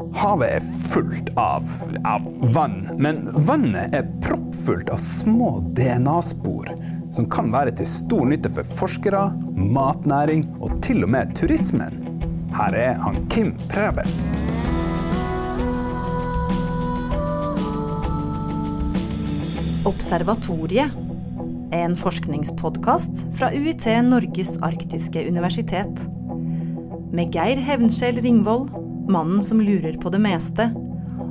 Havet er fullt av, av vann, men vannet er proppfullt av små DNA-spor som kan være til stor nytte for forskere, matnæring og til og med turismen. Her er han Kim Prebel. Observatoriet. En forskningspodkast fra UiT Norges arktiske universitet. Med Geir Hevnskjell Ringvold mannen som lurer på det meste,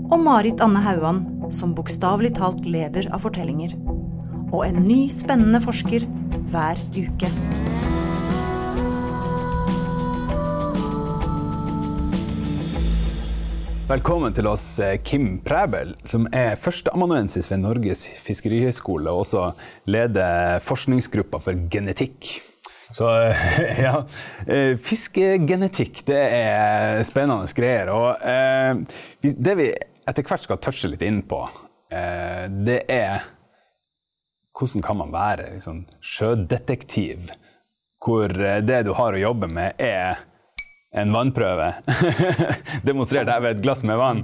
og Marit Anne Hauan, som bokstavelig talt lever av fortellinger. Og en ny, spennende forsker hver uke. Velkommen til oss, eh, Kim Præbel, som er førsteamanuensis ved Norges fiskerihøgskole og også leder forskningsgruppa for genetikk. Så ja, eh, fiskegenetikk det er spennende greier. Og eh, det vi etter hvert skal touche litt inn på, eh, det er hvordan kan man være liksom, sjødetektiv hvor eh, det du har å jobbe med, er en vannprøve. Demonstrert her ved et glass med vann.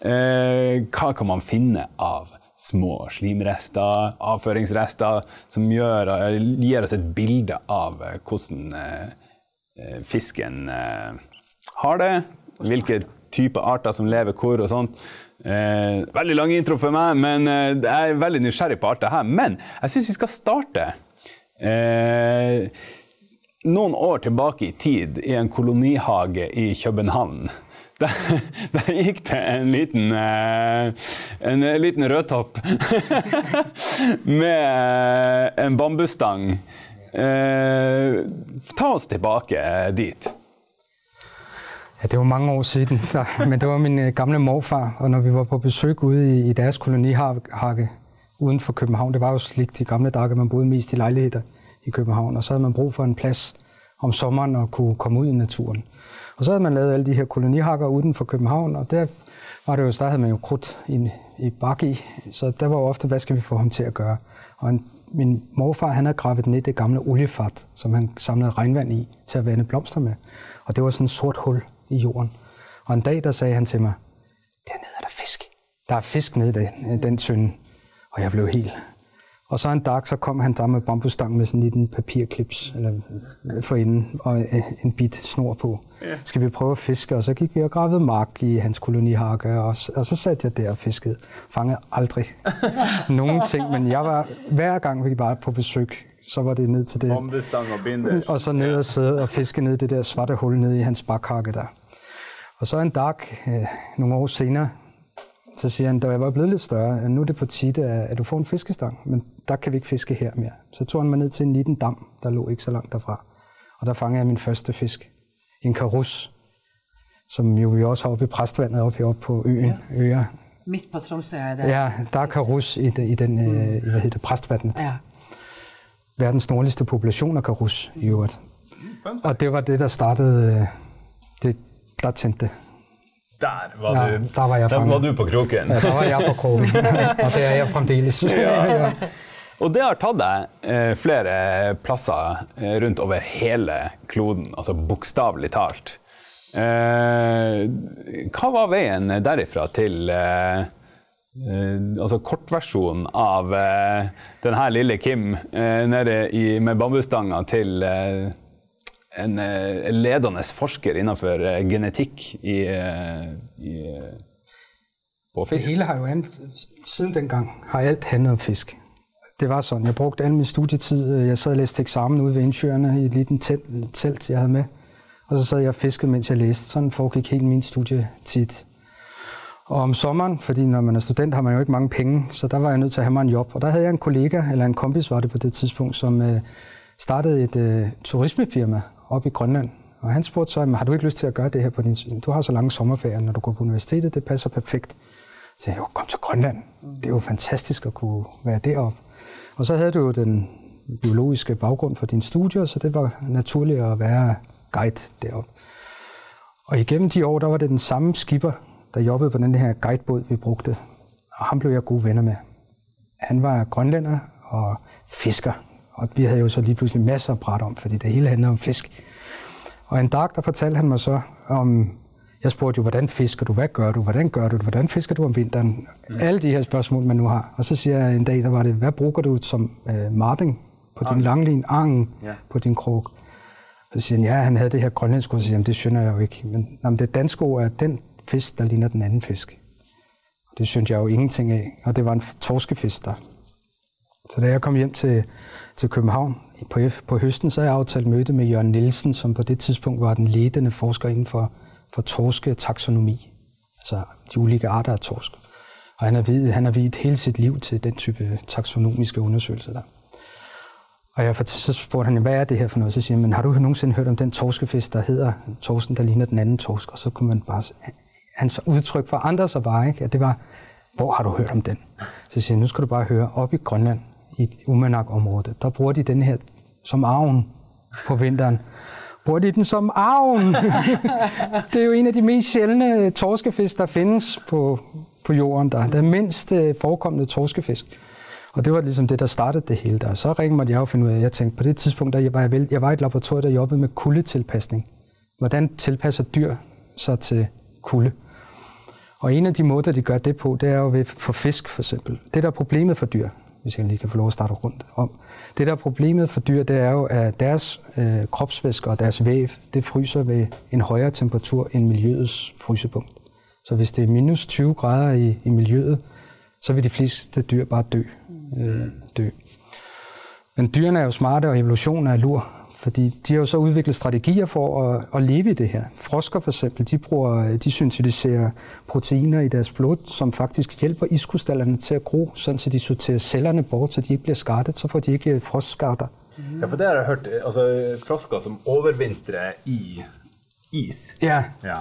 Eh, hva kan man finne av små slimrester, avføringsrester, som gjør, gir oss et bilde av eh, hvordan eh, eh, fisken eh, har det, hvilke typer arter som lever hvor og sånt. Eh, veldig lang intro for meg, men jeg er veldig nysgjerrig på alt det her. Men jeg syns vi skal starte noen år tilbake i tid i en kolonihage i København. Der, der, gikk det en liten, eh, en eh, liten rødtopp med eh, en bambusstang. Eh, ta oss tilbake dit. Ja, det var mange år siden, men det var min gamle morfar. Og når vi var på besøg ude i, deres kolonihakke uden for København, det var jo slik de gamle dage, man boede mest i lejligheder i København, og så havde man brug for en plads om sommeren og kunne komme ud i naturen. Og så havde man lavet alle de her kolonihakker uden for København, og der var det jo, der havde man jo krudt i, i bakke i, så der var jo ofte, hvad skal vi få ham til at gøre? Og en, min morfar, han havde gravet ned det gamle oliefat, som han samlede regnvand i til at vande blomster med. Og det var sådan et sort hul i jorden. Og en dag, der sagde han til mig, dernede er der fisk. Der er fisk nede i den, den tynde. Og jeg blev helt og så en dag, så kom han der med bambusstang med sådan en liten papirklips eller, øh, for inden, og øh, en bit snor på. Ja. Skal vi prøve at fiske? Og så gik vi og gravede mark i hans kolonihakke, og, og så satte jeg der og fiskede. Fangede aldrig nogen ting, men jeg var, hver gang vi var på besøg, så var det ned til det. Bombestang og binde. Og så ned og sidde og fiske ned i det der svarte hul ned i hans bakhakke der. Og så en dag, øh, nogle år senere, så siger han, da jeg var blevet lidt større, nu er det på tide, at du får en fiskestang, men der kan vi ikke fiske her mere. Så tog han mig ned til en liten dam, der lå ikke så langt derfra. Og der fangede jeg min første fisk. En karus, som jo vi også har oppe i præstvandet oppe heroppe på øen. Ja. Øer. Midt på Tromsø er det. Ja, der er karus i, det, i den, mm. øh, hvad hedder det, præstvandet. Ja. Verdens nordligste population af karus i øvrigt. Mm, og det var det, der startede, øh, det, der tændte der var, ja, du, der var, jeg der var du på kroken. Ja, der var jeg på kroken. og det er jeg fremdeles. ja. Og det har tatt deg eh, flere plasser eh, rundt over hele kloden, altså bokstavelig talt. Eh, hva var veien derifra til eh, eh, altså kortversjonen av eh, denne lille Kim nede i, med bambusstanga til en eh, ledende forsker innenfor eh, genetikk i, eh, i, eh, på fisk. Det hele har jo andet, siden dengang har alt handlet om fisk. Det var sådan, jeg brugte al min studietid, øh, jeg sad og læste eksamen ude ved Indsjøerne i et lille telt, telt, jeg havde med. Og så sad jeg og fiskede, mens jeg læste. Sådan foregik helt min studietid. Og om sommeren, fordi når man er student, har man jo ikke mange penge, så der var jeg nødt til at have mig en job. Og der havde jeg en kollega, eller en kompis var det på det tidspunkt, som øh, startede et øh, turismefirma op i Grønland. Og han spurgte så, har du ikke lyst til at gøre det her på din... Du har så lange sommerferier, når du går på universitetet, det passer perfekt. Så jeg, jo, kom til Grønland. Det er jo fantastisk at kunne være deroppe. Og så havde du jo den biologiske baggrund for din studier, så det var naturligt at være guide deroppe. Og igennem de år, der var det den samme skipper, der jobbede på den her guidebåd, vi brugte. Og ham blev jeg gode venner med. Han var grønlænder og fisker. Og vi havde jo så lige pludselig masser at prate om, fordi det hele handler om fisk. Og en dag, der fortalte han mig så om, Jeg spurgte jo, hvordan fisker du? Hvad gør du? Hvordan gør du det? Hvordan fisker du om vinteren? Mm. Alle de her spørgsmål, man nu har. Og så siger jeg en dag, der var det, hvad bruger du som øh, marting på din langlin, angen ja. på din krog? Så siger han, ja, han havde det her grønlandske ord, så siger han, det skønner jeg jo ikke. Men jamen, det danske ord er den fisk, der ligner den anden fisk. Det synes jeg jo ingenting af. Og det var en torskefisk der. Så da jeg kom hjem til, til København på, på høsten, så har jeg aftalt møde med Jørgen Nielsen, som på det tidspunkt var den ledende forsker inden for, for torske taksonomi. Altså de ulike arter af torsk. Og han har videt, han har videt hele sit liv til den type taksonomiske undersøgelser der. Og jeg, så spurgte han, hvad er det her for noget? Så siger han, har du nogensinde hørt om den torskefisk, der hedder torsken, der ligner den anden torsk? Og så kunne man bare, hans udtryk for andre sig bare, ikke? at det var, hvor har du hørt om den? Så siger han, nu skal du bare høre, op i Grønland, i Umanak-området, der bruger de den her som arven på vinteren. Bruger de den som arven? det er jo en af de mest sjældne torskefisk, der findes på, på jorden. Der. Den mindst forekommende torskefisk. Og det var ligesom det, der startede det hele der. Så ringede mig jeg at finde ud af, jeg tænkte, på det tidspunkt, der jeg var, jeg, jeg var i et laboratorium, der jobbede med kuldetilpasning. Hvordan tilpasser dyr sig til kulde? Og en af de måder, de gør det på, det er jo ved for fisk for eksempel. Det, der er problemet for dyr, hvis jeg lige kan få lov at starte rundt om. Det, der er problemet for dyr, det er jo, at deres øh, kropsvæsker og deres væv, det fryser ved en højere temperatur end miljøets frysepunkt. Så hvis det er minus 20 grader i, i miljøet, så vil de fleste dyr bare dø. Øh, dø. Men dyrene er jo smarte, og evolutionen er lur. Fordi de har jo så udviklet strategier for at, at leve i det her. Frosker for eksempel, de, bruger, de syntetiserer proteiner i deres blod, som faktisk hjælper iskrystallerne til at gro, sådan så de sorterer cellerne bort, så de ikke bliver skartet, så får de ikke frostskader. Ja, for det har jeg hørt. Altså, frosker som overvintrer i is. Ja. ja.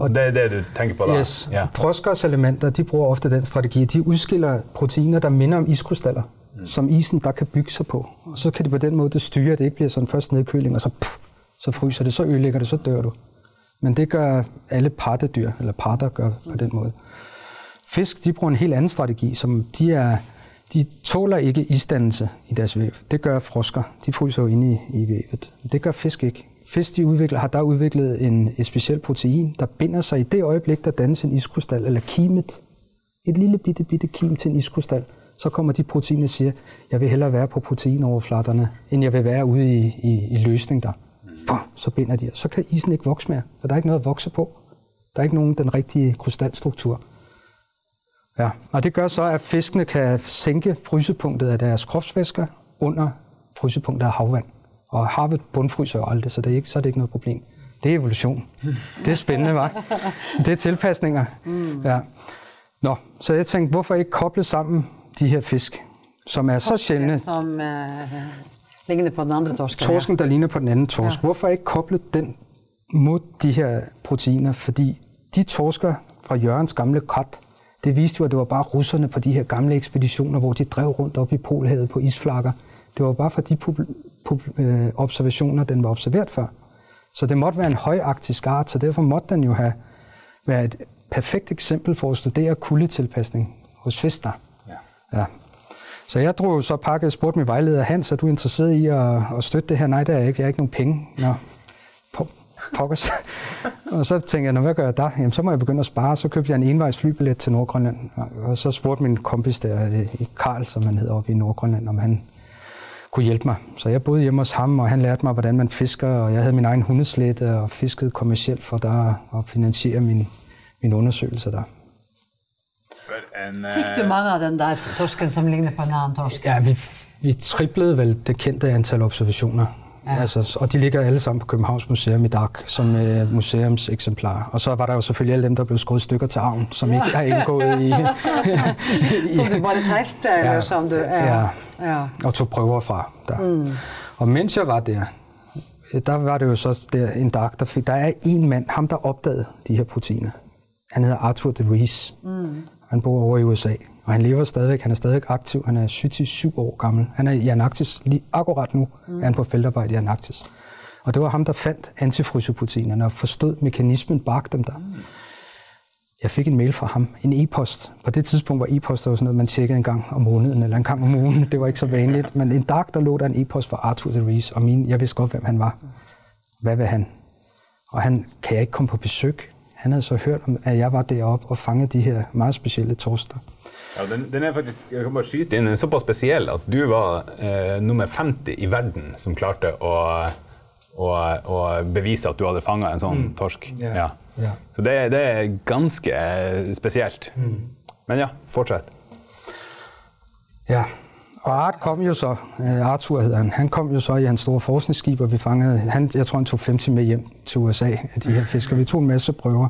Og det er det, du tænker på der? Yes. Ja. Froskers elementer, de bruger ofte den strategi. De udskiller proteiner, der minder om iskrystaller mm som isen der kan bygge sig på. Og så kan det på den måde det styre, at det ikke bliver sådan først nedkøling, og så, pff, så fryser det, så ødelægger det, så dør du. Men det gør alle pattedyr, eller parter gør på den måde. Fisk, de bruger en helt anden strategi, som de er, de tåler ikke isdannelse i deres væv. Det gør frosker. De fryser jo inde i, i vævet. Det gør fisk ikke. Fisk de udvikler, har der udviklet en, et specielt protein, der binder sig i det øjeblik, der dannes en iskrystal, eller kimet. Et lille bitte, bitte kim til en iskrystal så kommer de proteiner og siger, jeg vil hellere være på proteinoverflatterne, end jeg vil være ude i, i, i løsning der. Så binder de, så kan isen ikke vokse mere, for der er ikke noget at vokse på. Der er ikke nogen den rigtige krystalstruktur. Ja, og det gør så, at fiskene kan sænke frysepunktet af deres kropsvæsker under frysepunktet af havvand. Og havet bundfryser jo aldrig, så det er ikke, så er det ikke noget problem. Det er evolution. Det er spændende, var. Det er tilpasninger. Mm. Ja. Nå, så jeg tænkte, hvorfor ikke koble sammen de her fisk, som er så sjældne. Som uh, ligner på den andre torsk. Torsken, der ligner på den anden torsk. Ja. Hvorfor ikke koble den mod de her proteiner? Fordi de torsker fra Jørgens gamle kat, det viste jo, at det var bare russerne på de her gamle ekspeditioner, hvor de drev rundt op i Polhavet på isflakker. Det var bare for de øh, observationer, den var observeret før. Så det måtte være en højagtig art, så derfor måtte den jo have været et perfekt eksempel for at studere kuldetilpasning hos fisk der. Ja. Så jeg drog så pakket og spurgte min vejleder, Hans, er du interesseret i at, at støtte det her? Nej, det er jeg ikke. Jeg har ikke nogen penge. Nå, pokkers. og så tænkte jeg, Nå, hvad gør jeg der? Jamen, så må jeg begynde at spare. Så købte jeg en envejs flybillet til Nordgrønland. Og så spurgte min kompis der, øh, Karl, som han hedder oppe i Nordgrønland, om han kunne hjælpe mig. Så jeg boede hjemme hos ham, og han lærte mig, hvordan man fisker, og jeg havde min egen hundeslæt og fiskede kommercielt for der og finansiere min, min undersøgelse der. En, Fik du øh, mange af den der torsken, som ligner på en anden torsk? Ja, vi, vi triplede vel det kendte antal observationer. Ja. Altså, og de ligger alle sammen på Københavns Museum i dag som uh, museumseksemplar. Og så var der jo selvfølgelig alle dem, der blev skåret stykker til arven, som ja. ikke har indgået i... som du bare talte, ja, eller som du... Ja, ja. ja. Og tog prøver fra der. Mm. Og mens jeg var der, der var det jo så der, en dag, der fik... Der er en mand, ham der opdagede de her proteiner. Han hedder Arthur de Vries. Mm. Han bor over i USA, og han lever stadigvæk. Han er stadig aktiv. Han er 77 år gammel. Han er i Antarktis. Lige akkurat nu mm. er han på feltarbejde i Antarktis. Og det var ham, der fandt antifrysoproteinerne og forstod mekanismen bag dem der. Mm. Jeg fik en mail fra ham, en e-post. På det tidspunkt var e-post sådan noget, man tjekkede en gang om måneden, eller en gang om ugen. Det var ikke så vanligt. Men en dag, der lå der en e-post fra Arthur de Rees, og min, jeg vidste godt, hvem han var. Hvad vil han? Og han, kan jeg ikke komme på besøg? Han havde så hørt, om, at jeg var deroppe og fangede de her meget specielle torster. Ja, den, den, er faktisk jeg kan bare skyte inn, den er såpass spesiell at du var eh, nummer 50 i verden som klarte å, å, å bevise at du hadde fanga en sånn torsk. Ja. Ja. Ja. Så det, det er ganske eh, spesielt. Men ja, fortsett. Ja, og Art kom jo så, øh, Arthur hedder han, han kom jo så i hans store forskningsskib, og vi fangede, han, jeg tror han tog 50 med hjem til USA af de her fisk, og vi tog en masse prøver.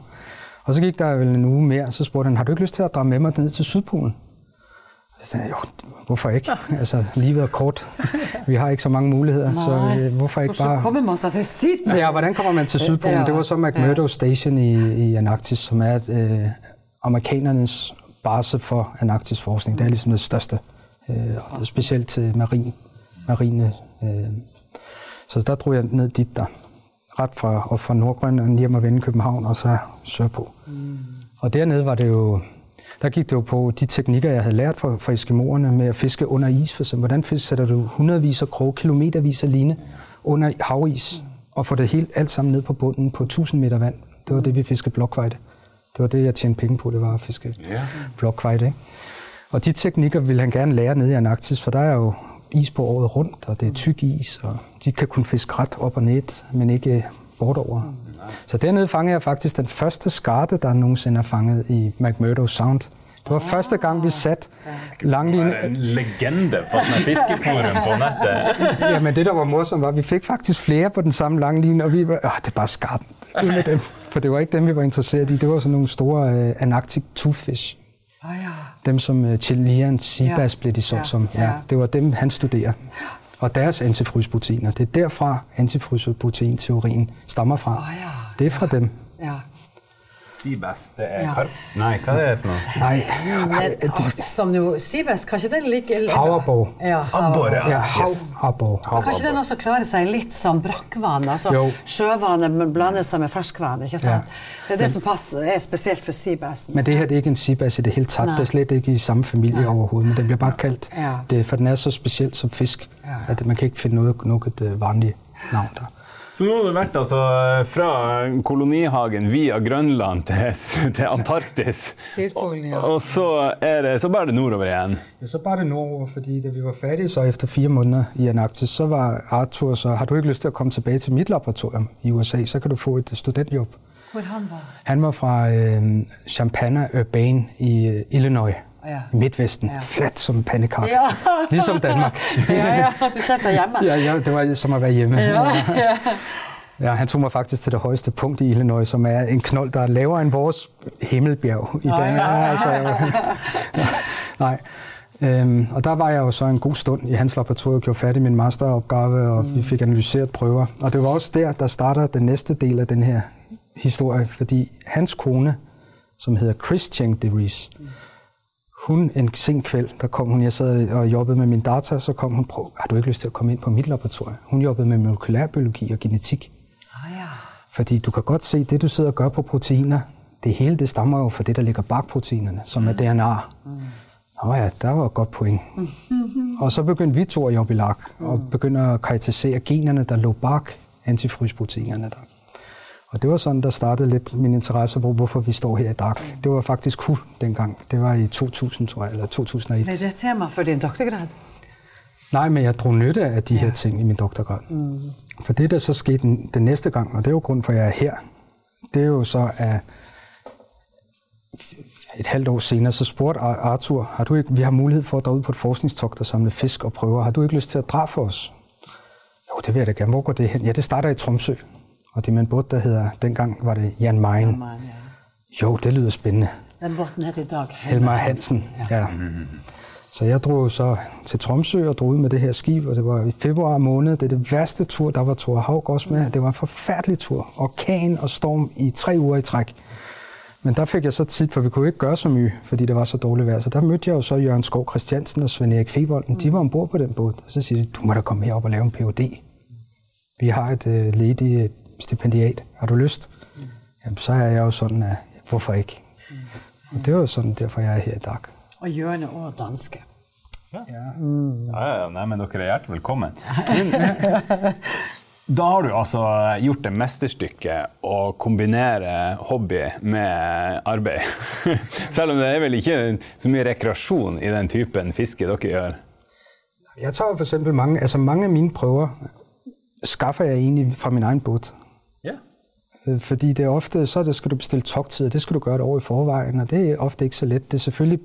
Og så gik der jo en uge mere, og så spurgte han, har du ikke lyst til at drage med mig ned til Sydpolen? Så sagde jeg, jo, hvorfor ikke? Altså, livet er kort. Vi har ikke så mange muligheder, så øh, hvorfor ikke Og så bare... kommer man sig til Sydpolen. Ja, hvordan kommer man til Sydpolen? Det var så McMurdo Station i, i Antarktis, som er øh, amerikanernes base for Antarktis forskning. Det er ligesom det største, øh, specielt til marin, marine. Øh. Så der drog jeg ned dit der, ret fra, og fra Nordgrønland hjem og vende København, og så sørpå. Mm. Og dernede var det jo, der gik det jo på de teknikker, jeg havde lært fra, fra Eskimoerne med at fiske under is. For eksempel, hvordan fisk, sætter du hundredvis af krog, kilometervis af line under havis, og får det helt alt sammen ned på bunden på 1000 meter vand. Det var det, vi fiskede blokkvejde. Det var det, jeg tjente penge på, det var at fiske Ja. blokkvejde. Ikke? Og de teknikker vil han gerne lære nede i Antarktis, for der er jo is på året rundt, og det er tyk is, og de kan kun fiske ret op og ned, men ikke bortover. Så dernede fangede jeg faktisk den første skarte, der nogensinde er fanget i McMurdo Sound. Det var første gang, vi satte langline. En legende på sånne fiskeforum på nettet. Jamen det, der var morsomt, var, at vi fik faktisk flere på den samme lange linje, og vi var, åh, det er bare skarpt. Med dem. For det var ikke dem, vi var interesseret i. Det var sådan nogle store uh, Antarctic toothfish. Ah, ja. Dem, som uh, Chilean seabass Ja. blev de solgt Ja, som. Ja, ja. det var dem, han studerer. Og deres antifrysproteiner. Det er derfra, antifrysproteinteorien stammer fra. Ah, ja. Det er fra dem. Ja. Seabass, det er Ja. karp. Nei, hva er det for noe? Nej, Men, ah, som jo Sibes, kanskje den ligger Havabbor. Ja, Abbor, ja. ja, Yes. havabbor. Kanskje den også klarer seg litt som brakkvann? Altså Jo. sjøvannet men blander seg med ferskvann, ikke sant? Ja. Det er det som passer, er spesielt for Sibassen. Men det her det er ikke en seabass i det hele taget. Nej. Det er slet ikke i samme familie Nej. overhovedet, men den bliver bare kaldt Ja. det, for den er så speciel som fisk, Ja. at man kan ikke finde noget, noget øh, vanligt navn der. Så nå har du vært altså fra kolonihagen via Grønland til, til Antarktis. Sydpolen, ja. Og så er det, så bare det nordover igjen. Ja, så bare det nordover, fordi da vi var færdige så efter fire måneder i Antarktis, så var Arthur så, har du ikke lyst til at komme tilbage til mit laboratorium i USA, så kan du få et studentjob. Hvor han var? Han var fra øh, Champaign-Urbane i øh, Illinois, Ja. i Midtvesten, Ja. ja. flat som en pandekar. Ja. Ligesom Danmark. Ja, ja, du kjente deg hjemme. ja, ja, det var som at være hjemme. Ja, ja. Ja, han tog mig faktisk til det højeste punkt i Illinois, som er en knold, der er lavere end vores himmelbjerg i dag. Ja, altså, ja, nej. Øhm, og der var jeg jo så en god stund i hans laboratorium, gjorde færdig min masteropgave, og vi fik analyseret prøver. Og det var også der, der starter den næste del af den her historie, fordi hans kone, som hedder Christian DeVries, hun en sen kvæld, der kom hun, jeg sad og jobbede med min data, så kom hun, prøv, har du ikke lyst til at komme ind på mit laboratorium? Hun jobbede med molekylærbiologi og genetik. Ah, ja. Fordi du kan godt se, det du sidder og gør på proteiner, det hele det stammer jo fra det, der ligger bag proteinerne, som er DNA. Nå ja, der var et godt point. og så begyndte vi to at jobbe i lag, og begyndte at karakterisere generne, der lå bag antifrysproteinerne der. Og det var sådan, der startede lidt min interesse, hvor, hvorfor vi står her i dag. Det var faktisk KU dengang. Det var i 2000, tror jeg, eller 2001. Ble det et tema for din doktorgrad? Nej, men jeg drog nytte af de her ting i min doktorgrad. Mm. For det, der så skete den, den næste gang, og det er jo grund for, at jeg er her, det er jo så, at et halvt år senere, så spurgte Ar- Arthur, har du ikke, vi har mulighed for at drage ud på et forskningstogt og samle fisk og prøver. Har du ikke lyst til at drage for os? Jo, det vil jeg da gerne. Hvor går det hen? Ja, det starter i Tromsø. Og det er en båd, der hedder, dengang var det Jan Mayen. Man, ja. Jo, det lyder spændende. Den båten heter i dag Helmar Hansen. Ja. Så jeg drog så til Tromsø og drog ud med det her skib, og det var i februar måned. Det er det værste tur, der var Thor Haug også med. Det var en forfærdelig tur. Orkan og storm i tre uger i træk. Men der fik jeg så tid, for vi kunne ikke gøre så mye, fordi det var så dårligt vejr. Så der mødte jeg jo så Jørgen Skov Christiansen og Svend Erik Fevolden. De var ombord på den båd. Og så siger de, du må da komme herop og lave en Ph.D. Vi har et øh, ledigt stipendiat. Har du lyst? Jamen, så er jeg jo sådan, at hvorfor ikke? Og det var jo sådan, derfor jeg er her i dag. Og Jørne og danske. Ja, ja, ja. Nei, men dere er hjertelig velkommen. Da har du altså gjort det mesterstykket å kombinere hobby med arbeid. Selv om det er vel ikke så mye rekreasjon i den typen fiske dere gjør? Jeg tar for eksempel mange, altså mange af mine prøver skaffer jeg egentlig fra min egen båd. Ja. Fordi det er ofte, så det, skal du bestille togtid, og det skal du gøre et år i forvejen, og det er ofte ikke så let. Det er selvfølgelig,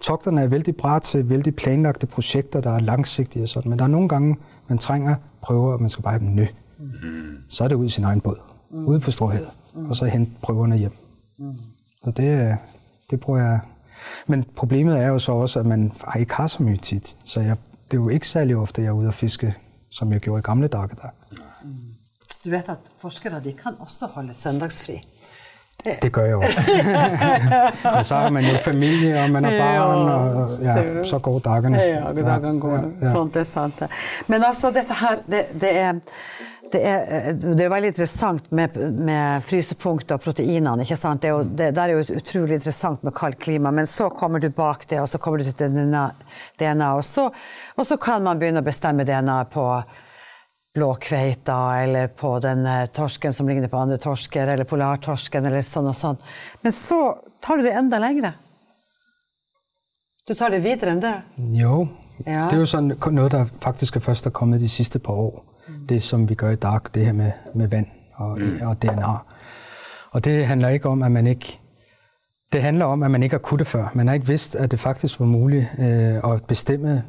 togterne er vældig bra til vældig planlagte projekter, der er langsigtige og sådan, men der er nogle gange, man trænger prøver, og man skal bare have dem nø. Mm. Så er det ud i sin egen båd, mm. ude på Storhed, mm. og så hente prøverne hjem. Mm. Så det, det bruger jeg. Men problemet er jo så også, at man ikke har så mye tit. Så jeg, det er jo ikke særlig ofte, jeg er ude og fiske, som jeg gjorde i gamle dage der. Du vet at forskere de kan også holde søndagsfri. Det, det gør jeg jo. og så har man jo familie, og man har barn, og ja, så går dagene. Ja, dagene går. Ja, ja. Sånt er sant. Men altså, dette her, det, det er det er, det er, veldig interessant med, med frysepunkt og proteinene. ikke sant? Det er, jo, det, det er jo utrolig interessant med kaldt klima, men så kommer du bak det, og så kommer du til DNA, DNA og, så, og så kan man begynne å bestemme DNA på blåkveita eller på den eh, torsken som ligner på andre torsker, eller polartorsken, eller sånn og sånn. Men så tar du det enda lengre. Du tar det videre enn det. Jo. Ja. Det er jo sånn, noe der faktisk er først er kommet de siste par år det, som vi gør i DARK, det her med, med vand og, mm. og DNA. Og det handler ikke om, at man ikke det handler om, at man ikke har kunnet det før. Man har ikke vidst, at det faktisk var muligt øh, at bestemme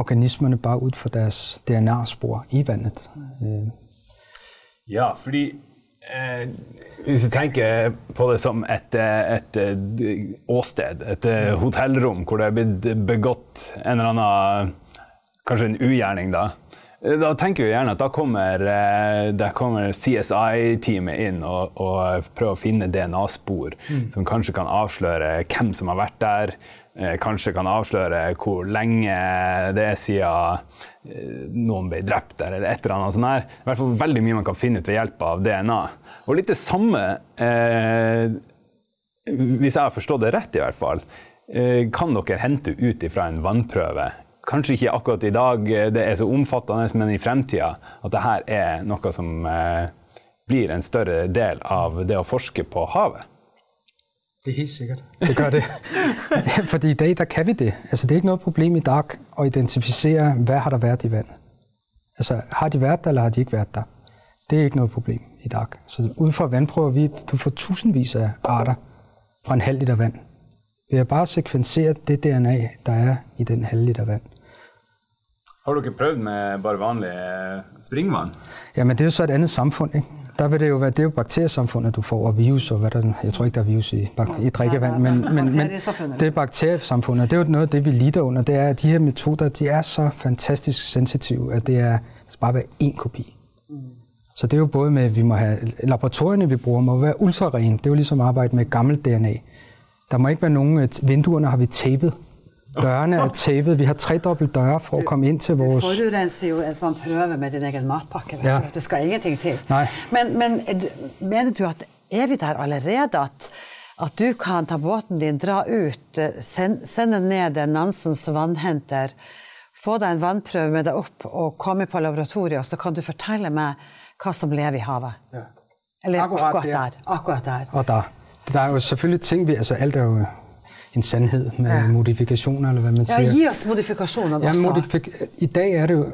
organismerne bare ud fra deres DNA-spor i vandet. Øh. Ja, fordi eh, hvis du tenker på det som et, et, et åsted, et hotellrom hvor det er blitt begått en eller annen Kanskje en ugjerning, da. Da tenker vi gjerne at da kommer, eh, kommer CSI-teamet inn og, og, prøver å finne DNA-spor mm. som kanskje kan avsløre hvem som har vært der. Eh, kanskje kan avsløre hvor lenge det er siden eh, noen ble drept der, eller et eller annet sånt. her. I hvert fall veldig mye man kan finne ut ved hjelp av DNA. Og litt det samme, eh, hvis jeg har forstått det rett i hvert fall, eh, kan dere hente ut ifra en vannprøve kanskje ikke akkurat i dag eh, det er så omfattende, men i fremtida at det her er noe som eh, blir en større del av det å forske på havet? Det er helt sikkert. Det gør det. Fordi i dag, der kan vi det. Altså, det er ikke noget problem i dag at identificere, hvad har der været i vandet. Altså, har de været der, eller har de ikke været der? Det er ikke noget problem i dag. Så ud fra vandprøver, vi, du får tusindvis af arter fra en halv liter vand. Vi har bare sekvenseret det DNA, der er i den halv liter vand. Har dere prøvd med bare vanlig eh, springvann? Ja, men det er jo så et andet samfund, ikke? Der vil det jo være, det er jo bakteriesamfundet, du får, og virus, og hvad der, jeg tror ikke, der er virus i, i drikkevand, men, men, men det er bakteriesamfundet. Det er jo noget af det, vi lider under, det er, at de her metoder, de er så fantastisk sensitive, at det er det bare være én kopi. Så det er jo både med, at vi må have, laboratorierne, vi bruger, må være ultrarene. Det er jo ligesom at arbejde med gammelt DNA. Der må ikke være nogen, vinduerne har vi tapet Dørene er tapet. Vi har tredobbelt døre for at komme ind til vores... Du forurenser jo en sånn prøve med din egen matpakke. Ja. du. Det skal ingenting til. Nej. Men, men mener du at er vi der allerede at, at du kan ta båten din, dra ut, sende ned Nansens vannhenter, få deg en vannprøve med deg opp og komme på laboratoriet, og så kan du fortelle meg hva som lever i havet? Ja. Eller akkurat, akkurat der. Akkurat der. Og der. Der er jo selvfølgelig ting, vi, altså alt er jo en sandhed med ja. modifikationer, eller hvad man siger. Ja, giv os modifikationer ja, modifik- I dag er det jo,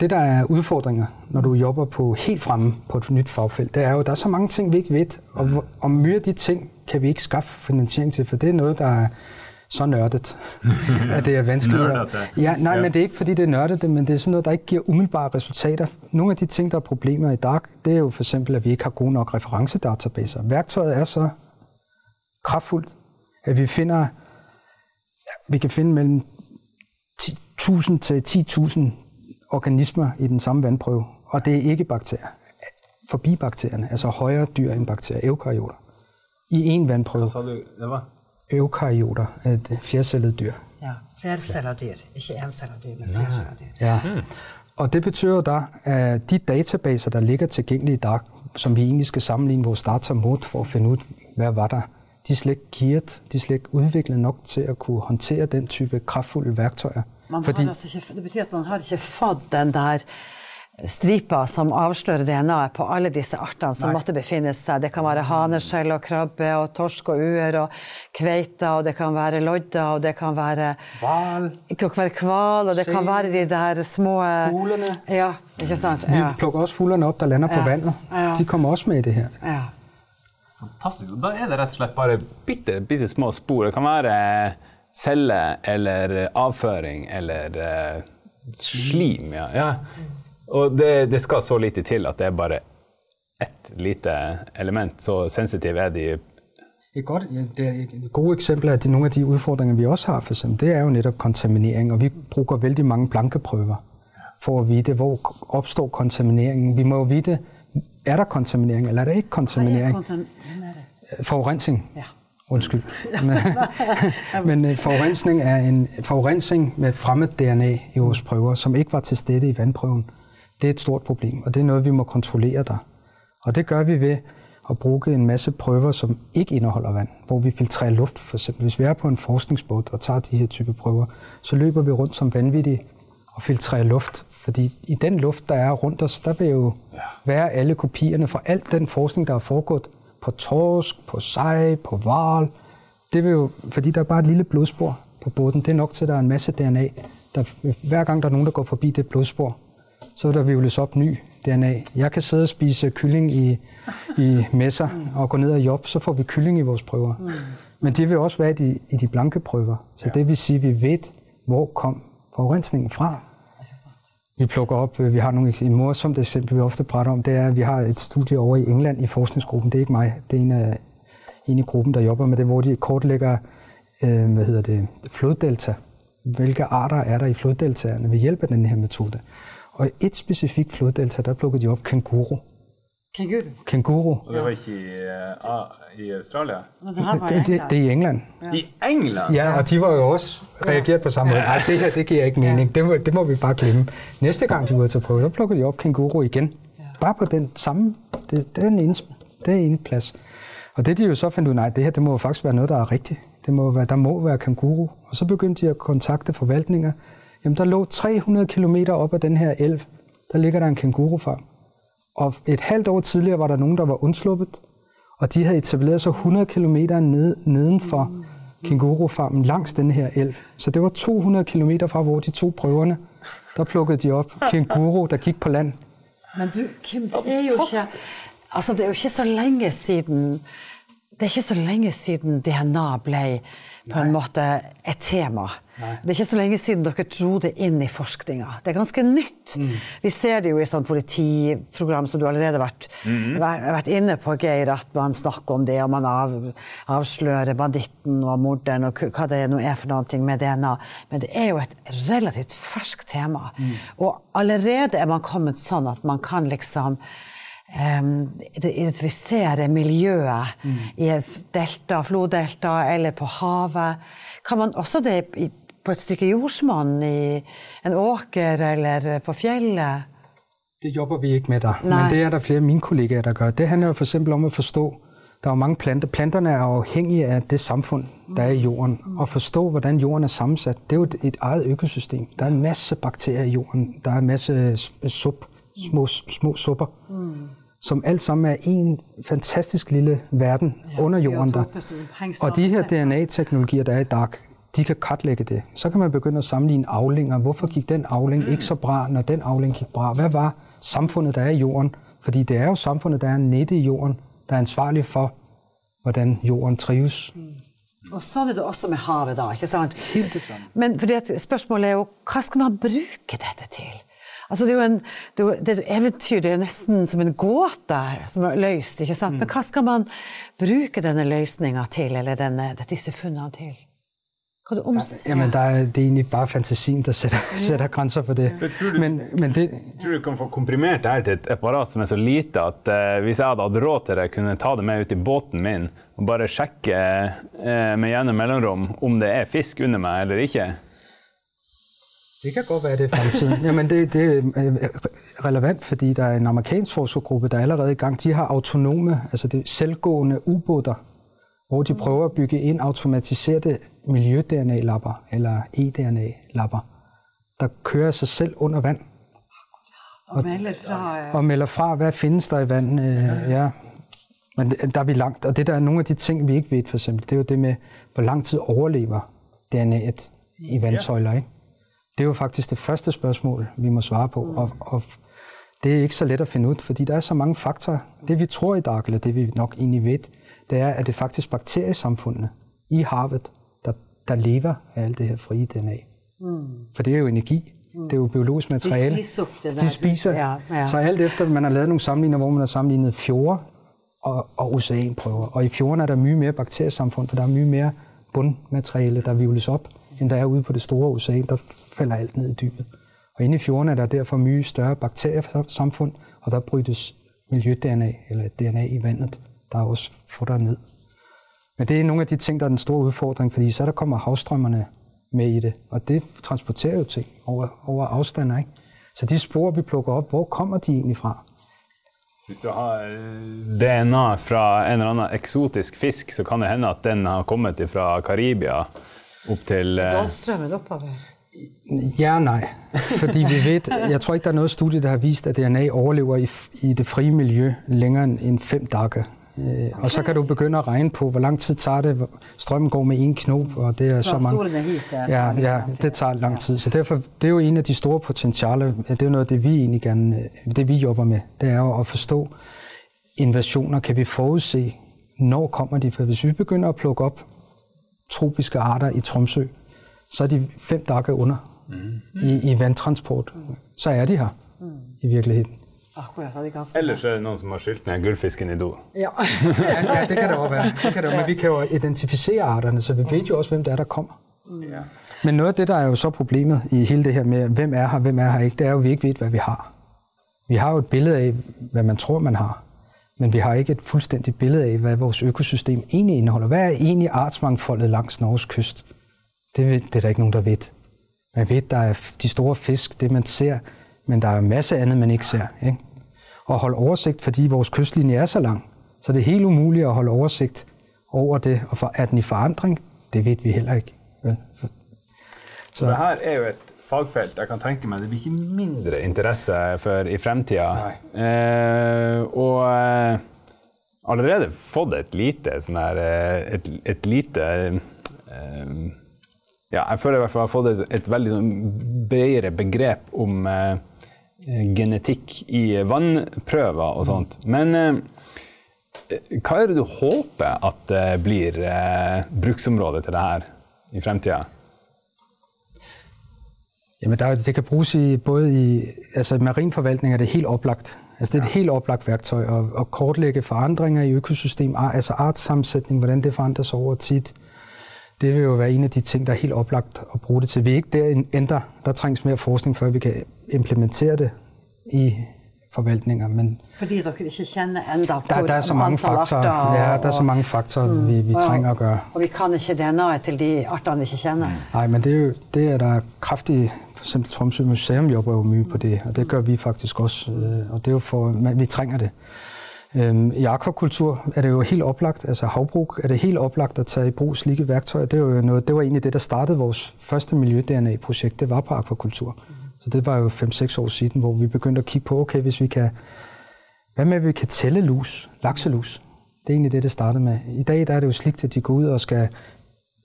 det der er udfordringer, når du jobber på helt fremme på et nyt fagfelt, det er jo, der er så mange ting, vi ikke ved, og, og mye af de ting kan vi ikke skaffe finansiering til, for det er noget, der er så nørdet, at det er vanskeligt. Ja, nej, ja. men det er ikke, fordi det er nørdet, men det er sådan noget, der ikke giver umiddelbare resultater. Nogle af de ting, der er problemer i DARK, det er jo for eksempel, at vi ikke har gode nok referencedatabaser. Værktøjet er så kraftfuldt, at vi finder, ja, vi kan finde mellem 10.000 til 10.000 organismer i den samme vandprøve, og det er ikke bakterier. Forbi bakterierne, altså højere dyr end bakterier, eukaryoter. I en vandprøve. Du, det var? Eukaryoter, et fjercellet dyr. Ja, flercellet dyr. Ikke encellet dyr, men flercellet dyr. Ja. Hmm. Og det betyder da, at de databaser, der ligger tilgængelige i dag, som vi egentlig skal sammenligne vores data mod for at finde ud, hvad var der de er slet ikke gearet, de er slet ikke udviklet nok til at kunne håndtere den type kraftfulde værktøjer. Man Fordi... har altså ikke, det betyder, at man har ikke fået den der striper som avslører DNA-et på alle disse artene som Nei. måtte befinne seg. Det kan være haneskjell og krabbe og torsk og uer og kveiter, og det kan være lodder, og det kan være Hval. Det kan være hval, og det kan være de der små Fuglene. Ja, ikke sant? Ja. Vi plukker også fuglene opp der lander på ja. vannet. Ja. De kommer også med i det her. Ja. Fantastisk. Da er det rett og slett bare bitte, bitte små spor. Det kan være celler eller avføring eller uh, slim. Ja. ja. Og det, det, skal så lite til at det er bare ett lite element. Så sensitive er de. Et, godt, det er et gode eksempel er nogle af de udfordringer, vi også har, for eksempel, det er jo netop kontaminering, og vi bruger vældig mange blankeprøver for at vide, hvor opstår kontamineringen. Vi må jo vide, er der kontaminering, eller er der ikke kontaminering? Forurensning. Ja. Undskyld. Men, men øh, forurensning er en forurensning med fremmed DNA i vores prøver, som ikke var til stede i vandprøven. Det er et stort problem, og det er noget, vi må kontrollere der. Og det gør vi ved at bruge en masse prøver, som ikke indeholder vand, hvor vi filtrerer luft. For eksempel, hvis vi er på en forskningsbåd og tager de her type prøver, så løber vi rundt som vanvittige og filtrerer luft. Fordi i den luft, der er rundt os, der vil jo være alle kopierne fra alt den forskning, der er foregået på torsk, på sej, på val. Det vil jo, fordi der er bare et lille blodspor på båden. Det er nok til, at der er en masse DNA. Der, hver gang der er nogen, der går forbi det blodspor, så vil der vivles op ny DNA. Jeg kan sidde og spise kylling i, i messer og gå ned og job, så får vi kylling i vores prøver. Mm. Men det vil også være i de, i de blanke prøver. Så det vil sige, at vi ved, hvor kom forurensningen fra. Vi plukker op, øh, vi har nogle et morsomt eksempel, vi ofte prater om, det er, at vi har et studie over i England i forskningsgruppen. Det er ikke mig, det er en af en i gruppen, der jobber med det, hvor de kortlægger øh, hvad hedder det, floddelta. Hvilke arter er der i floddeltaerne ved hjælp af den her metode? Og et specifikt floddelta, der plukkede de op kanguru. Kænguru? Kænguru. Og det var ikke i, uh, i Australien? Det, det, det, det er i England. Ja. I England? Ja, og de var jo også reageret på samme måde. Nej, det her, det giver ikke mening. Ja. Det, må, det må vi bare glemme. Næste gang de var til at prøve, så plukkede de op kænguru igen. Ja. Bare på den samme, det, det er en ene, det er en plads. Og det de jo så fandt ud, nej, det her, det må faktisk være noget, der er rigtigt. Det må være, der må være kænguru. Og så begyndte de at kontakte forvaltninger, Jamen, der lå 300 km op ad den her elv, der ligger der en kængurufarm. Og et halvt år tidligere var der nogen, der var undsluppet, og de havde etableret sig 100 km ned, nedenfor kængurufarmen langs den her elv. Så det var 200 km fra, hvor de to prøverne, der plukkede de op kænguru, der gik på land. Men du, Kim, det er jo ikke, altså det er jo ikke så længe siden, det er ikke så længe siden DNA blev på en måte et tema. Nei. Det er ikke så lenge siden dere dro det inn i forskninga. Det er ganske nytt. Mm. Vi ser det jo i sånn politiprogram som du allerede har vært, mm. vært, inne på, Geir, at man snakker om det, og man av, avslører banditten og morderen og hva det nå er for noe med DNA. Men det er jo et relativt ferskt tema. Mm. Og allerede er man kommet sånn at man kan liksom um, identifisere miljøet mm. i et delta, floddelta eller på havet. Kan man også det i på et stykke jordsmonn i en åker eller på fjellet? Det jobber vi ikke med der, Nej. men det er der flere af mine kollegaer, der gør. Det handler jo for eksempel om at forstå, der er mange planter. Planterne er afhængige af det samfund, der er i jorden. Og forstå, hvordan jorden er sammensat, det er jo et eget økosystem. Der er en masse bakterier i jorden. Der er en masse sup, små, små supper, mm. som alt sammen er en fantastisk lille verden ja, under jorden der. Og de her DNA-teknologier, der er i DARK, de kan kartlægge det. Så kan man begynde at sammenligne aflinger. Hvorfor gik den afling ikke så bra, når den afling gik bra? Hvad var samfundet, der er i jorden? Fordi det er jo samfundet, der er nede i jorden, der er ansvarlig for, hvordan jorden trives. Mm. Og sånn er det også med havet, da. ikke sant? Helt det samme. Men fordi at spørsmålet er jo hva skal man bruke dette til? Altså, det er jo en, det er, det er et eventyr, det er nesten som en gåte som er løst. ikke sant? Mm. Men hva skal man bruke denne løsninga til, eller denne, disse funnene til? Kan du oms der, jamen, der er, det er egentlig bare fantasien, der sætter, ja. sætter grænser for det. Ja. Tror, du, men, men det tror du kan få komprimert det her til et apparat som er så lite at uh, hvis jeg hadde hatt råd til det, kunne ta det med ut i båten min og bare sjekke uh, med jevne mellomrom om det er fisk under meg eller ikke? Det kan godt være, det er fremtiden. Jamen, det, det er relevant, fordi der er en amerikansk forskergruppe, der er allerede i gang. De har autonome, altså det selvgående ubåter, hvor de prøver at bygge ind automatiserede miljø-DNA-lapper eller e-DNA-lapper, der kører sig selv under vand. Og melder fra. Og, og melder fra, hvad findes der i vand. Øh, ja. Men der er vi langt. Og det der er nogle af de ting, vi ikke ved, for eksempel, det er jo det med, hvor lang tid overlever DNA'et i vandsøjler. Ikke? Det er jo faktisk det første spørgsmål, vi må svare på. Og, og det er ikke så let at finde ud, fordi der er så mange faktorer. Det vi tror i dag, eller det vi nok egentlig ved, det er, at det er faktisk bakteriesamfundene i havet, der, der lever af alt det her frie DNA. Mm. For det er jo energi. Mm. Det er jo biologisk materiale. De spiser det der. De spiser. Ja, ja. Så alt efter, man har lavet nogle sammenligninger, hvor man har sammenlignet fjorde og, og oceanprøver. Og i fjorden er der mye mere bakteriesamfund, for der er mye mere bundmateriale, der vivles op, end der er ude på det store ocean, der falder alt ned i dybet. Og inde i fjorden er der derfor mye større bakteriesamfund, og der brydes miljø-DNA, eller DNA i vandet, der også får der ned. Men det er nogle af de ting, der er den store udfordring, fordi så der kommer havstrømmerne med i det, og det transporterer jo ting over, over afstander. Ikke? Så de spor, vi plukker op, hvor kommer de egentlig fra? Hvis du har øh, DNA fra en eller anden eksotisk fisk, så kan det hende at den har kommet fra Karibia op til... Golfstrømmen oppover. Ja og nej. Fordi vi ved, jeg tror ikke, der er noget studie, der har vist, at DNA overlever i, i det frie miljø længere end fem dage. Okay. Og så kan du begynde at regne på, hvor lang tid tager det. Strømmen går med en knop, og det er så mange... Er helt der. Ja, ja, det tager lang tid. Så derfor, det er jo en af de store potentialer. Det er jo noget, det vi egentlig gerne, det vi jobber med. Det er jo at forstå invasioner. Kan vi forudse, når kommer de? For hvis vi begynder at plukke op tropiske arter i Tromsø, så er de fem dage under mm. i, i vandtransport. Så er de her mm. i virkeligheden. Akkurat, Ellers er det noen som har skylt ned gullfisken i do. Ja. ja, det kan det også være. Det kan det, men vi kan jo identificere arterne, så vi ved jo også, hvem det er, der kommer. Ja. Men noget af det, der er jo så problemet i hele det her med, hvem er her, hvem er her ikke, det er jo, at vi ikke ved, hvad vi har. Vi har jo et billede af, hvad man tror, man har. Men vi har ikke et fuldstændigt billede af, hvad vores økosystem egentlig indeholder. Hvad er egentlig artsmangfoldet langs Norges kyst? Det, ved, det er der ikke nogen, der ved. Man ved, der er de store fisk, det man ser, men der er en masse andet, man ikke ser. Ikke? Og holde oversigt, fordi vores kystlinje er så lang, så det er helt umuligt at holde oversigt over det. Og for, er den i forandring? Det ved vi heller ikke. Vel? Så det her er jo et fagfelt jeg kan tenke meg det blir ikke mindre interesse for i fremtida. Eh, og eh, allerede fått et lite sånn her eh, et, et lite eh, ja, jeg føler i hvert fall jeg har fått et, et veldig sånn bredere begrep om eh, genetikk i vannprøver og sånt. Men eh, hva er det du håper at det blir eh, bruksområdet til det her i fremtida? Jamen, der, det kan bruges i både i altså marinforvaltning er det helt oplagt. Altså, det er et helt oplagt værktøj at, at kortlægge forandringer i økosystem, altså artssammensætning, hvordan det forandres over tid det vil jo være en af de ting, der er helt oplagt at bruge det til. Vi er ikke der ændre. Der trænges mere forskning, før vi kan implementere det i forvaltninger. Men Fordi dere ikke kjenner enda der, der er så mange faktorer, ja, der er så mange faktorer, mm, vi, vi trænger at gøre. Og vi kan ikke DNA'et til de arterne, vi ikke kender. Nej, men det er, jo, det er der kraftige, for eksempel Tromsø Museum jobber jo mye på det, og det gør vi faktisk også, øh, og det er jo for, men vi trænger det. Øhm, I akvakultur er det jo helt oplagt, altså havbrug er det helt oplagt at tage i brug slike værktøjer. Det, er jo noget, det var egentlig det, der startede vores første miljø-DNA-projekt, det var på akvakultur. Så det var jo 5-6 år siden, hvor vi begyndte at kigge på, okay, hvis vi kan, hvad med, at vi kan tælle lus, lakselus? Det er egentlig det, det startede med. I dag der er det jo slik, at de går ud og skal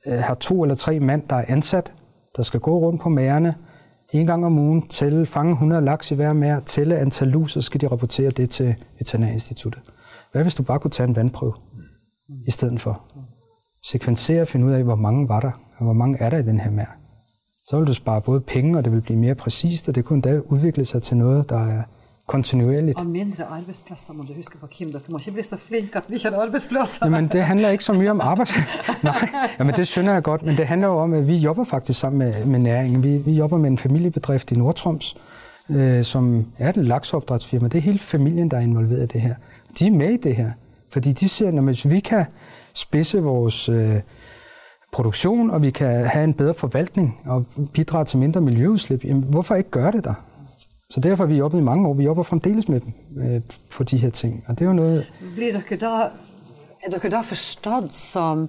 øh, have to eller tre mand, der er ansat, der skal gå rundt på magerne, en gang om ugen, tælle, fange 100 laks i hver mær, tælle antal lus, så skal de rapportere det til Veterinærinstituttet. Hvad hvis du bare kunne tage en vandprøve i stedet for? Sekvensere og finde ud af, hvor mange var der, og hvor mange er der i den her mær. Så vil du spare både penge, og det vil blive mere præcist, og det kunne endda udvikle sig til noget, der er kontinuerligt. Og mindre arbejdspladser må du huske på, Kim. Dere må ikke blive så flinke, at vi ikke har arbejdspladser. Jamen, det handler ikke så mye om arbejds... Nej, jamen, det synes jeg godt, men det handler jo om, at vi jobber faktisk sammen med, med næringen. Vi, vi jobber med en familiebedrift i Nordtroms, øh, som er et laksopdrætsfirma. Det er hele familien, der er involveret i det her. De er med i det her, fordi de ser, at hvis vi kan spidse vores øh, produktion, og vi kan have en bedre forvaltning og bidrage til mindre miljøudslip, jamen, hvorfor ikke gøre det der? Så derfor har vi jobbet i mange år. Vi jobber fremdeles med dem øh, på de her ting. Og det er jo noget... Blir dere da, er dere da forstått som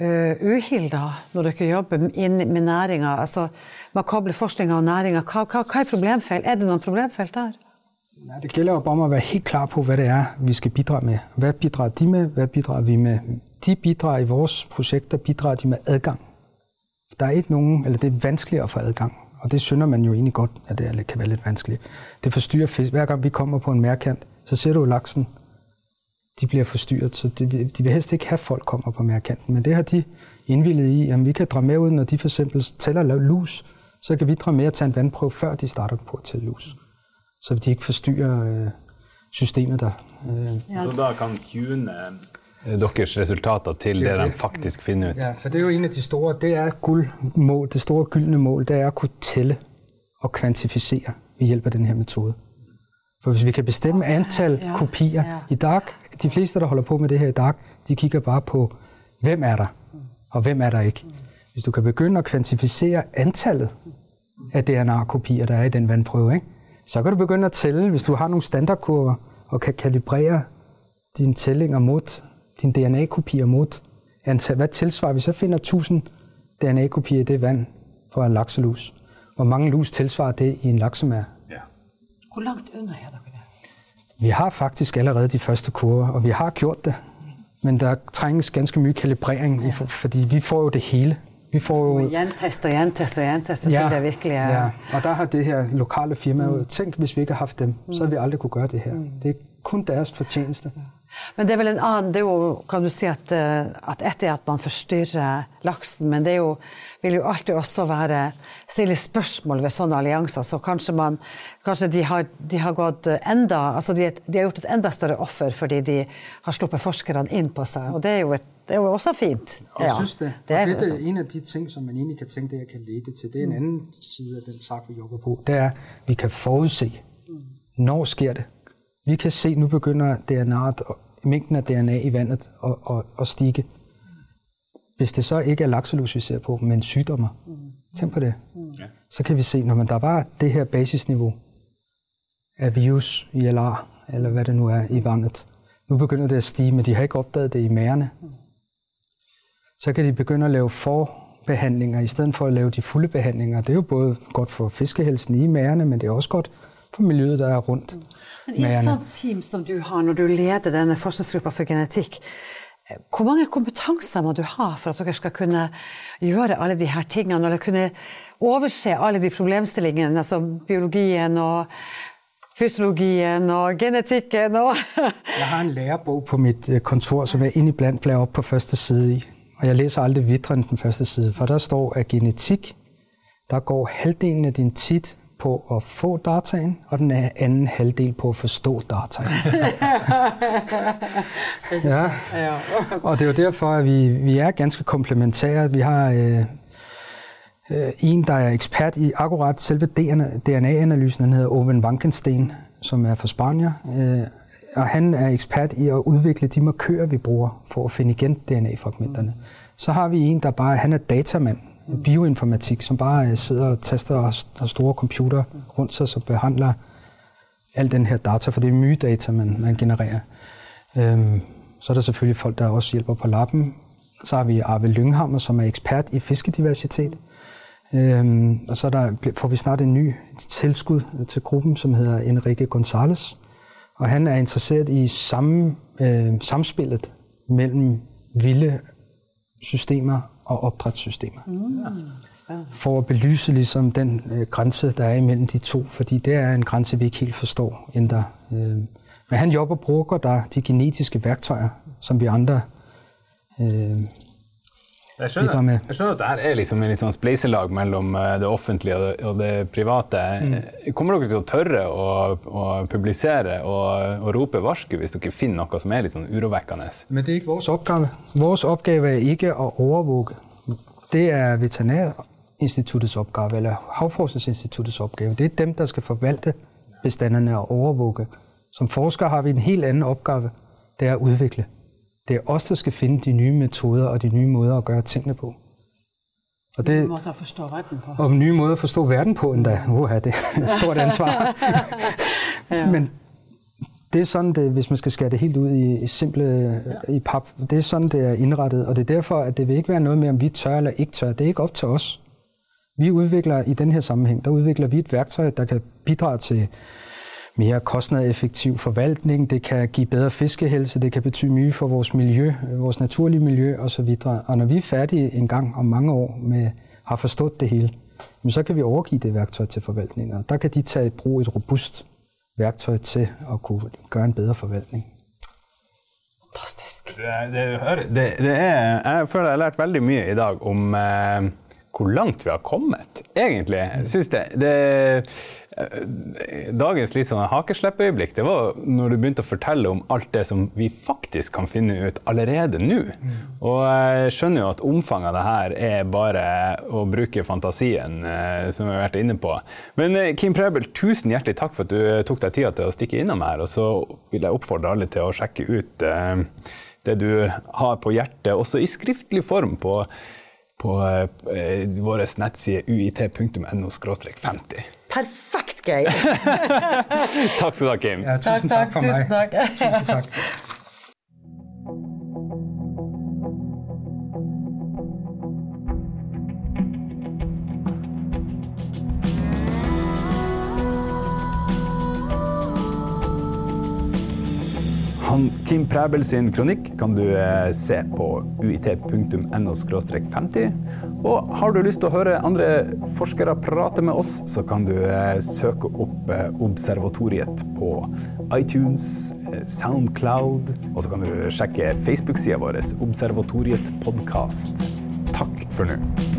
øh, uhilder når dere jobber inn med næringa? Altså makable forskninga og næringa. Hva, hva, hva er problemfelt? Er det noen problemfelt der? Ja, det gælder jo om at være helt klar på, hvad det er, vi skal bidrage med. Hvad bidrager de med? Hvad bidrager vi med? De bidrager i vores projekter, bidrager de med adgang. Der er ikke nogen, eller det er vanskeligt at få adgang. Og det synder man jo egentlig godt, at det kan være lidt vanskeligt. Det forstyrrer fisk. Hver gang vi kommer på en mærkant, så ser du laksen, de bliver forstyrret, så de, de vil helst ikke have, at folk kommer på mærkanten. Men det har de indvildet i, at vi kan dra med ud, når de for eksempel tæller lus, så kan vi dra med at tage en vandprøve, før de starter på at tælle lus. Så de ikke forstyrrer øh, systemet der. Øh. Ja. Så der kan tune deres resultater til det, det, de faktisk finder ud. Ja, for det er jo en af de store, det er guldmål, det store gyldne mål, det er at kunne tælle og kvantificere ved hjælp af den her metode. For hvis vi kan bestemme antal ja, kopier ja. i DAG, de fleste, der holder på med det her i DAG, de kigger bare på, hvem er der, og hvem er der ikke. Hvis du kan begynde at kvantificere antallet af DNA-kopier, der er i den vandprøve, ikke? så kan du begynde at tælle, hvis du har nogle standardkurver, og kan kalibrere dine tællinger mod, dine DNA-kopier mod. Hvad tilsvarer vi? Så finder 1000 DNA-kopier i det vand fra en lakselus. Hvor mange lus tilsvarer det i en laksemær? Hvor langt under er der det? Vi har faktisk allerede de første kurver, og vi har gjort det. Men der trænges ganske mye kalibrering, ja. fordi vi får jo det hele. Vi får jo... Jantester, jantester, jantester, ja, til det virkelig er... Ja, og der har det her lokale firma jo tænkt, hvis vi ikke har haft dem, så havde vi aldrig kunne gøre det her. Mm. Det er kun deres fortjeneste. Ja. Men det er vel en annen det er jo, kan du si at, eh, at ett er at man forstyrrer laksen, men det jo, vil jo alltid også være stille spørsmål ved sånne allianser. Så kanskje, man, kanskje de, har, de har gått enda altså de, de, har gjort et enda større offer fordi de har sluppet forskerne inn på seg. Og det er jo, et, det er jo også fint. Ja, jeg synes det. Det er, det, det er en av de ting som man egentlig kan tenke det kan lede til. Det er en annen side av den sak vi jobber på. Det er vi kan forutse når sker det. Vi kan se, nu begynder DNA'et, mængden af DNA i vandet at, at, at stige. Hvis det så ikke er lakselus, vi ser på, men sygdommer, tænk på det, så kan vi se, når man der var det her basisniveau af virus, ILR, eller hvad det nu er, i vandet, nu begynder det at stige, men de har ikke opdaget det i mærene. Så kan de begynde at lave forbehandlinger, i stedet for at lave de fulde behandlinger. Det er jo både godt for fiskehelsen i mærene, men det er også godt for miljøet, der er rundt. Men I et sånt team som du har når du leder denne forskningsgruppa for genetikk, hvor mange kompetanser må du ha for at dere skal kunne gjøre alle de her tingene, eller kunne overse alle de problemstillingene, altså biologien og fysiologien og genetikken og Jeg har en lærebog på mit øh, kontor, som jeg indiblandt blærer op på første side i. Og jeg læser aldrig videre end den første side, for der står, at genetik, der går halvdelen af din tid på at få dataen, og den anden halvdel på at forstå dataen. ja. Og det er jo derfor, at vi, vi er ganske komplementære. Vi har øh, øh, en, der er ekspert i akkurat selve DNA-analysen, han hedder Owen Wankenstein, som er fra Spanien. Øh, og han er ekspert i at udvikle de markører, vi bruger for at finde igen DNA-fragmenterne. Så har vi en, der bare han er datamand bioinformatik, som bare øh, sidder og taster og har store computer rundt sig, som behandler al den her data, for det er mye data, man, man genererer. Øhm, så er der selvfølgelig folk, der også hjælper på lappen. Så har vi Arve Lynghammer, som er ekspert i fiskediversitet. Øhm, og så der, får vi snart en ny tilskud til gruppen, som hedder Enrique González. Og han er interesseret i samme, øh, samspillet mellem vilde systemer og opdrætssystemer. Mm. For at belyse ligesom den øh, grænse, der er imellem de to, fordi det er en grænse, vi ikke helt forstår endda. Øh, men han jobber og bruger der de genetiske værktøjer, som vi andre øh, Jeg skjønner, med. jeg skjønner at det er liksom en litt sånn spleiselag mellom eh, det offentlige og det, og det private. Mm. Kommer dere til å tørre å, å publisere og, og rope varsku hvis dere finner noe som er litt sånn urovekkende? Men det er ikke vår oppgave. Vår oppgave er ikke å overvåke. Det er Veterinærinstituttets oppgave, eller Havforskningsinstituttets oppgave. Det er dem, der skal forvalte bestandene og overvåke. Som forsker har vi en helt annen oppgave. Det er å utvikle. Det er os, der skal finde de nye metoder og de nye måder at gøre tingene på. Og det, måder at forstå verden på. Og nye måder at forstå verden på endda. Uha, det er et stort ansvar. ja. Men det er sådan, det, hvis man skal skære det helt ud i, i simple ja. i pap, det er sådan, det er indrettet. Og det er derfor, at det vil ikke være noget med, om vi tør eller ikke tør. Det er ikke op til os. Vi udvikler i den her sammenhæng, der udvikler vi et værktøj, der kan bidrage til mere kostnadseffektiv forvaltning, det kan give bedre fiskehelse, det kan betyde mye for vores miljø, vores naturlige miljø osv. Og når vi er færdige en gang om mange år med har forstået det hele, så kan vi overgive det værktøj til forvaltningen. der kan de tage i brug et robust værktøj til at kunne gøre en bedre forvaltning. Fantastisk. Det, det, det, det er, jeg føler jeg har lært veldig mye i dag om eh, hvor langt vi har kommet, egentlig. Jeg synes det, det Dagens litt sånn hakesleppøyeblikk det var når du begynte å fortelle om alt det som vi faktisk kan finne ut allerede nå. Og jeg skjønner jo at omfanget av det her er bare å bruke fantasien, eh, som vi har vært inne på. Men eh, Kim Prebel, tusen hjertelig takk for at du tok deg tida til å stikke innom her. Og så vil jeg oppfordre alle til å sjekke ut eh, det du har på hjertet, også i skriftlig form på på eh, vår nettside uit.no 50. Perfekt, Geir! takk skal du ha, Kim. Ja, tusen takk, takk for tusen meg. Takk. tusen takk. Kim Præbel sin kronikk kan du eh, se på uit.no 50. Og har du lyst til å høre andre forskere prate med oss, så kan du eh, søke opp eh, Observatoriet på iTunes, Soundcloud, og så kan du sjekke Facebook-sida vår, Observatoriet podkast. Takk for nå.